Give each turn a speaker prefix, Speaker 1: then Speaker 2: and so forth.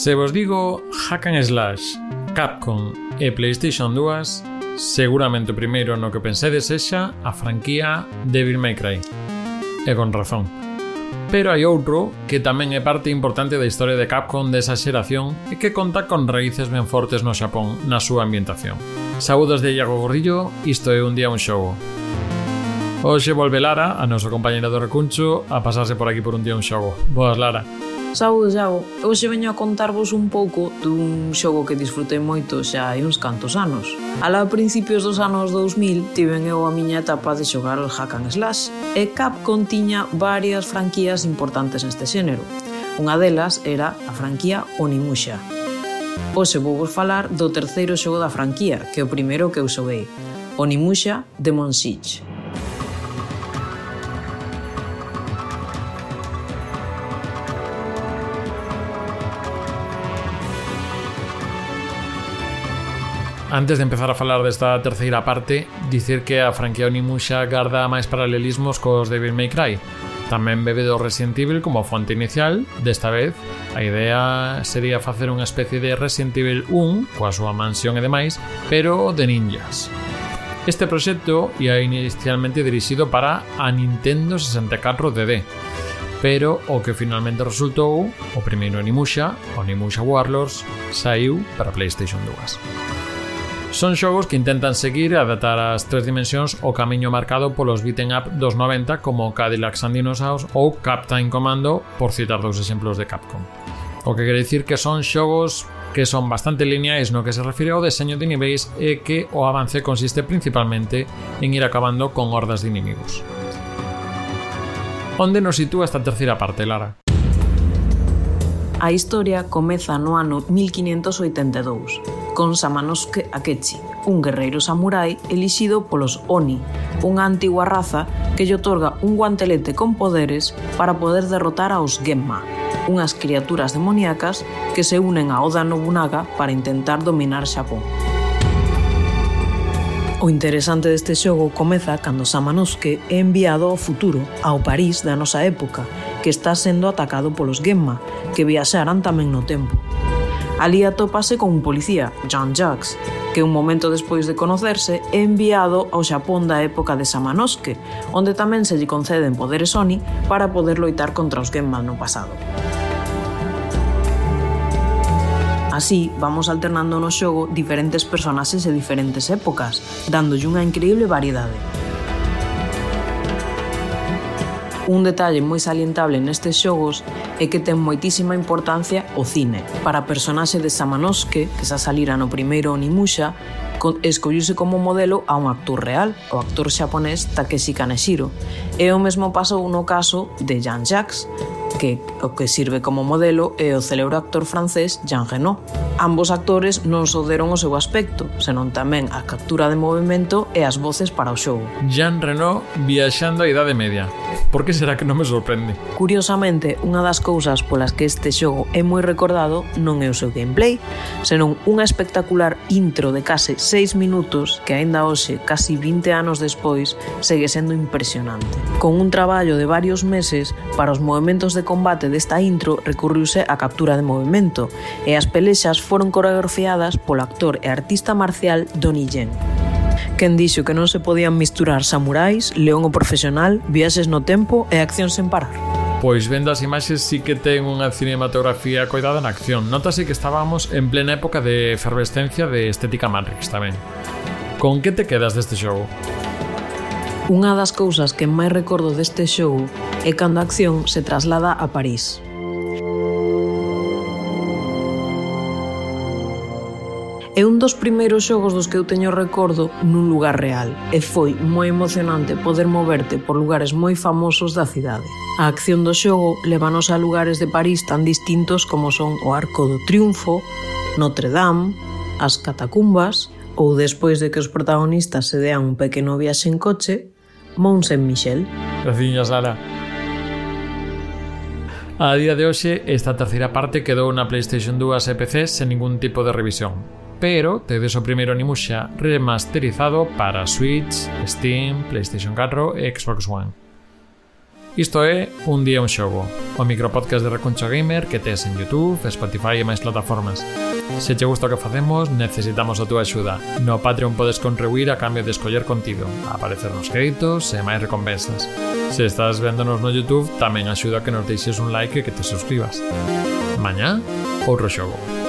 Speaker 1: Se vos digo Hack and Slash, Capcom e PlayStation 2, seguramente o primeiro no que pensedes sexa a franquía Devil May Cry. E con razón. Pero hai outro que tamén é parte importante da historia de Capcom desa xeración e que conta con raíces ben fortes no Xapón na súa ambientación. Saúdos de Iago Gordillo, isto é un día un xogo. Hoxe volve Lara, a nosa compañera do Recuncho, a pasarse por aquí por un día un xogo. Boas, Lara.
Speaker 2: Saúde, Iago. Hoxe veño a contarvos un pouco dun xogo que disfrutei moito xa hai uns cantos anos. Alá a principios dos anos 2000 tiven eu a miña etapa de xogar o hack and slash e Capcom tiña varias franquías importantes neste xénero. Unha delas era a franquía Onimusha. Hoxe vou vos falar do terceiro xogo da franquía, que é o primeiro que eu xoguei, Onimusha Demon Siege.
Speaker 1: Antes de empezar a falar desta terceira parte, dicir que a franquía Onimusha garda máis paralelismos cos Devil May Cry. Tamén bebe do Resident Evil como fonte inicial, desta vez a idea sería facer unha especie de Resident Evil 1 coa súa mansión e demais, pero de ninjas. Este proxecto ia inicialmente dirixido para a Nintendo 64 DD, pero o que finalmente resultou, o primeiro Onimusha, o Onimusha Warlords, saiu para PlayStation 2. Son xogos que intentan seguir e adaptar as tres dimensións o camiño marcado polos beaten up dos 90 como Cadillac and Dinosaurs ou Captain Commando, por citar dous exemplos de Capcom. O que quere dicir que son xogos que son bastante lineais no que se refire ao deseño de niveis e que o avance consiste principalmente en ir acabando con hordas de inimigos. Onde nos sitúa esta terceira parte, Lara?
Speaker 2: A historia comeza no ano 1582, con Samanosuke Akechi, un guerreiro samurai elixido polos Oni, unha antigua raza que lle otorga un guantelete con poderes para poder derrotar aos Genma, unhas criaturas demoníacas que se unen a Oda Nobunaga para intentar dominar Xapón. O interesante deste xogo comeza cando Samanosuke é enviado ao futuro, ao París da nosa época, que está sendo atacado polos Genma, que viaxaran tamén no tempo. Alí atópase con un policía, John Jacks, que un momento despois de conocerse é enviado ao Xapón da época de Samanosuke, onde tamén se lle conceden poderes Oni para poder loitar contra os Genma no pasado. Así, vamos alternando no xogo diferentes personaxes e diferentes épocas, dándolle unha increíble variedade. Un detalle moi salientable nestes xogos é que ten moitísima importancia o cine. Para a personaxe de Samanosuke, que xa salira no primeiro Onimusha, escolluse como modelo a un actor real, o actor xaponés Takeshi Kaneshiro. E o mesmo pasou no caso de Jean Jacques, que o que sirve como modelo é o célebre actor francés Jean Reno. Ambos actores non só deron o seu aspecto, senón tamén a captura de movimento e as voces para o xogo.
Speaker 1: Jean Reno viaxando a Idade Media. Por que será que non me sorprende?
Speaker 2: Curiosamente, unha das cousas polas que este xogo é moi recordado non é o seu gameplay, senón unha espectacular intro de case 6 minutos que aínda hoxe, casi 20 anos despois, segue sendo impresionante. Con un traballo de varios meses, para os movimentos de combate desta intro recurriuse a captura de movimento e as pelexas foron coreografiadas polo actor e artista marcial Donnie Yen quen dixo que non se podían misturar samurais, león o profesional, viaxes no tempo e acción sen parar.
Speaker 1: Pois vendo as imaxes sí que ten unha cinematografía coidada na acción. Notase que estábamos en plena época de efervescencia de estética Matrix tamén. Con que te quedas deste xogo?
Speaker 2: Unha das cousas que máis recordo deste xogo é cando a acción se traslada a París. É un dos primeiros xogos dos que eu teño recordo nun lugar real e foi moi emocionante poder moverte por lugares moi famosos da cidade. A acción do xogo levanos a lugares de París tan distintos como son o Arco do Triunfo, Notre Dame, as catacumbas ou despois de que os protagonistas se dean un pequeno viaxe en coche, Mont Saint-Michel.
Speaker 1: Graciñas, Lara. A día de hoxe, esta terceira parte quedou na PlayStation 2 e PC sen ningún tipo de revisión pero tedes o primeiro Onimus xa remasterizado para Switch, Steam, PlayStation 4 e Xbox One. Isto é Un Día Un Xogo, o micropodcast de Recuncho Gamer que tes en Youtube, Spotify e máis plataformas. Se che gusta o que facemos, necesitamos a túa axuda. No Patreon podes contribuir a cambio de escoller contido, aparecer nos créditos e máis recompensas. Se estás véndonos no Youtube, tamén axuda que nos deixes un like e que te suscribas. Mañá, outro xogo.